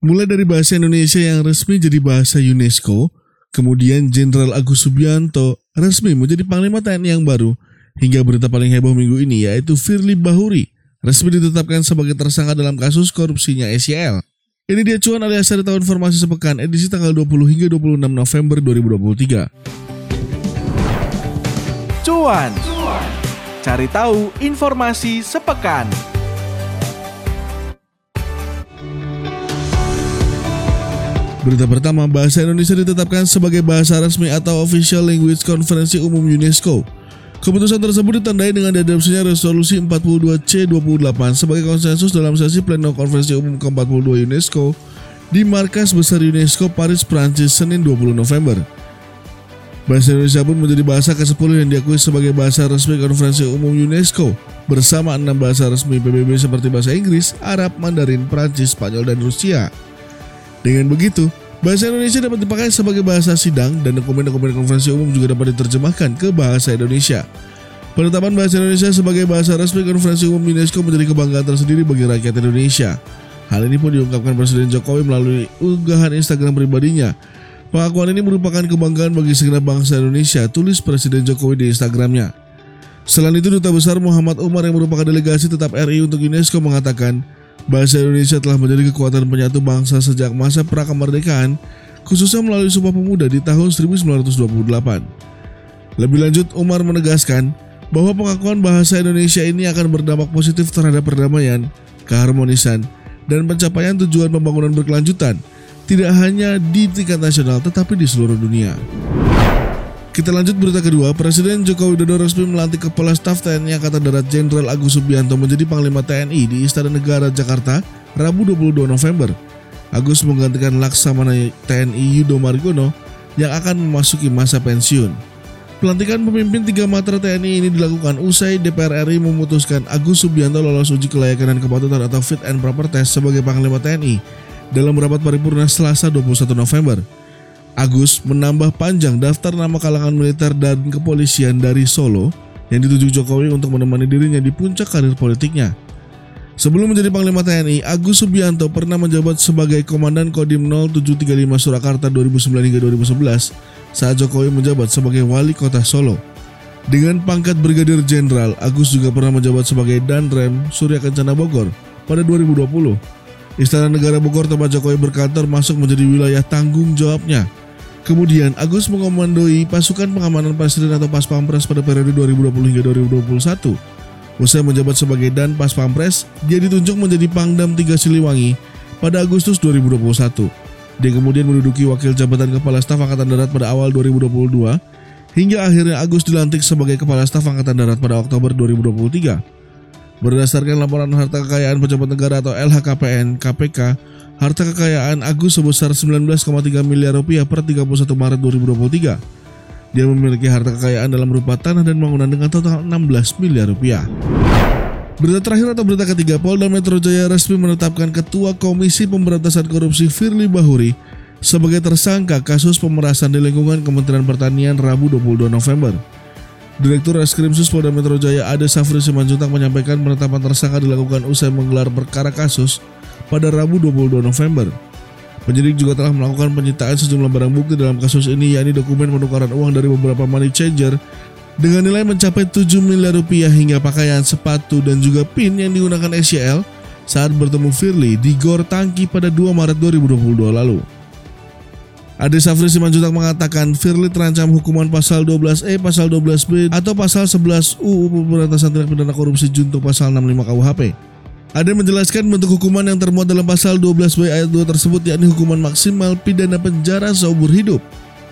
Mulai dari bahasa Indonesia yang resmi jadi bahasa UNESCO, kemudian Jenderal Agus Subianto resmi menjadi Panglima TNI yang baru, hingga berita paling heboh minggu ini yaitu Firly Bahuri resmi ditetapkan sebagai tersangka dalam kasus korupsinya SYL. Ini dia cuan alias hari tahu informasi sepekan edisi tanggal 20 hingga 26 November 2023. Cuan. Cari tahu informasi sepekan. Berita pertama, bahasa Indonesia ditetapkan sebagai bahasa resmi atau Official Language Konferensi Umum UNESCO. Keputusan tersebut ditandai dengan diadopsinya resolusi 42C28 sebagai konsensus dalam sesi pleno konferensi umum ke-42 UNESCO di markas besar UNESCO Paris, Prancis, Senin 20 November. Bahasa Indonesia pun menjadi bahasa ke-10 yang diakui sebagai bahasa resmi konferensi umum UNESCO bersama enam bahasa resmi PBB seperti bahasa Inggris, Arab, Mandarin, Prancis, Spanyol, dan Rusia. Dengan begitu, bahasa Indonesia dapat dipakai sebagai bahasa sidang dan dokumen-dokumen konferensi umum juga dapat diterjemahkan ke bahasa Indonesia. Penetapan bahasa Indonesia sebagai bahasa resmi konferensi umum UNESCO menjadi kebanggaan tersendiri bagi rakyat Indonesia. Hal ini pun diungkapkan Presiden Jokowi melalui unggahan Instagram pribadinya. Pengakuan ini merupakan kebanggaan bagi segenap bangsa Indonesia, tulis Presiden Jokowi di Instagramnya. Selain itu, Duta Besar Muhammad Umar yang merupakan delegasi tetap RI untuk UNESCO mengatakan, Bahasa Indonesia telah menjadi kekuatan penyatu bangsa sejak masa prakemerdekaan, khususnya melalui Sumpah Pemuda di tahun 1928. Lebih lanjut, Umar menegaskan bahwa pengakuan bahasa Indonesia ini akan berdampak positif terhadap perdamaian, keharmonisan, dan pencapaian tujuan pembangunan berkelanjutan, tidak hanya di tingkat nasional tetapi di seluruh dunia. Kita lanjut berita kedua, Presiden Joko Widodo resmi melantik Kepala Staf TNI Angkatan Darat Jenderal Agus Subianto menjadi Panglima TNI di Istana Negara Jakarta, Rabu 22 November. Agus menggantikan Laksamana TNI Yudo Margono yang akan memasuki masa pensiun. Pelantikan pemimpin tiga matra TNI ini dilakukan usai DPR RI memutuskan Agus Subianto lolos uji kelayakan dan kepatutan atau fit and proper test sebagai Panglima TNI dalam rapat paripurna Selasa 21 November. Agus menambah panjang daftar nama kalangan militer dan kepolisian dari Solo yang dituju Jokowi untuk menemani dirinya di puncak karir politiknya. Sebelum menjadi Panglima TNI, Agus Subianto pernah menjabat sebagai Komandan Kodim 0735 Surakarta 2009 hingga 2011 saat Jokowi menjabat sebagai Wali Kota Solo. Dengan pangkat Brigadir Jenderal, Agus juga pernah menjabat sebagai Danrem Surya Kencana Bogor pada 2020. Istana Negara Bogor tempat Jokowi berkantor masuk menjadi wilayah tanggung jawabnya Kemudian Agus mengomandoi pasukan pengamanan presiden atau Pas Pampres pada periode 2020 hingga 2021. Usai menjabat sebagai Dan Pas Pampres, dia ditunjuk menjadi Pangdam 3 Siliwangi pada Agustus 2021. Dia kemudian menduduki wakil jabatan Kepala Staf Angkatan Darat pada awal 2022 hingga akhirnya Agus dilantik sebagai Kepala Staf Angkatan Darat pada Oktober 2023. Berdasarkan laporan harta kekayaan pejabat negara atau LHKPN KPK Harta kekayaan Agus sebesar 19,3 miliar rupiah per 31 Maret 2023. Dia memiliki harta kekayaan dalam berupa tanah dan bangunan dengan total 16 miliar rupiah. Berita terakhir atau berita ketiga, Polda Metro Jaya resmi menetapkan Ketua Komisi Pemberantasan Korupsi Firly Bahuri sebagai tersangka kasus pemerasan di lingkungan Kementerian Pertanian Rabu 22 November. Direktur Reskrimsus Polda Metro Jaya Ade Safri Simanjuntak menyampaikan penetapan tersangka dilakukan usai menggelar perkara kasus pada Rabu 22 November. Penyidik juga telah melakukan penyitaan sejumlah barang bukti dalam kasus ini yakni dokumen penukaran uang dari beberapa money changer dengan nilai mencapai 7 miliar rupiah hingga pakaian, sepatu, dan juga PIN yang digunakan SCL saat bertemu Firly di Gor Tangki pada 2 Maret 2022 lalu. Ade Safri Simanjuntak mengatakan Firly terancam hukuman pasal 12E, pasal 12B, atau pasal 11 UU Pemberantasan Tindak Pidana Korupsi junto pasal 65 KUHP. Ada menjelaskan bentuk hukuman yang termuat dalam pasal 12B ayat 2 tersebut yakni hukuman maksimal pidana penjara seumur hidup.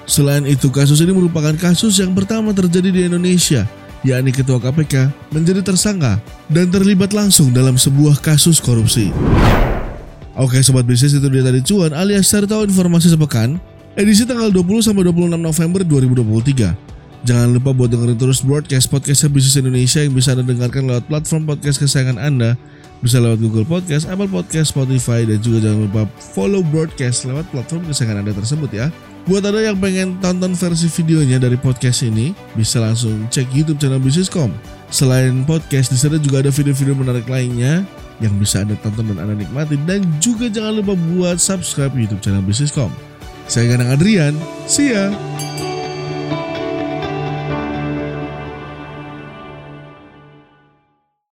Selain itu, kasus ini merupakan kasus yang pertama terjadi di Indonesia, yakni Ketua KPK menjadi tersangka dan terlibat langsung dalam sebuah kasus korupsi. Oke sobat bisnis itu dia tadi cuan alias cari tahu informasi sepekan edisi tanggal 20 sampai 26 November 2023. Jangan lupa buat dengerin terus broadcast podcast Bisnis Indonesia yang bisa Anda dengarkan lewat platform podcast kesayangan Anda bisa lewat Google Podcast, Apple Podcast, Spotify, dan juga jangan lupa follow broadcast lewat platform kesayangan Anda tersebut ya. Buat Anda yang pengen tonton versi videonya dari podcast ini, bisa langsung cek YouTube channel Bisniscom. Selain podcast, di sana juga ada video-video menarik lainnya yang bisa Anda tonton dan Anda nikmati dan juga jangan lupa buat subscribe YouTube channel Bisniscom. Saya Ganang Adrian, see ya!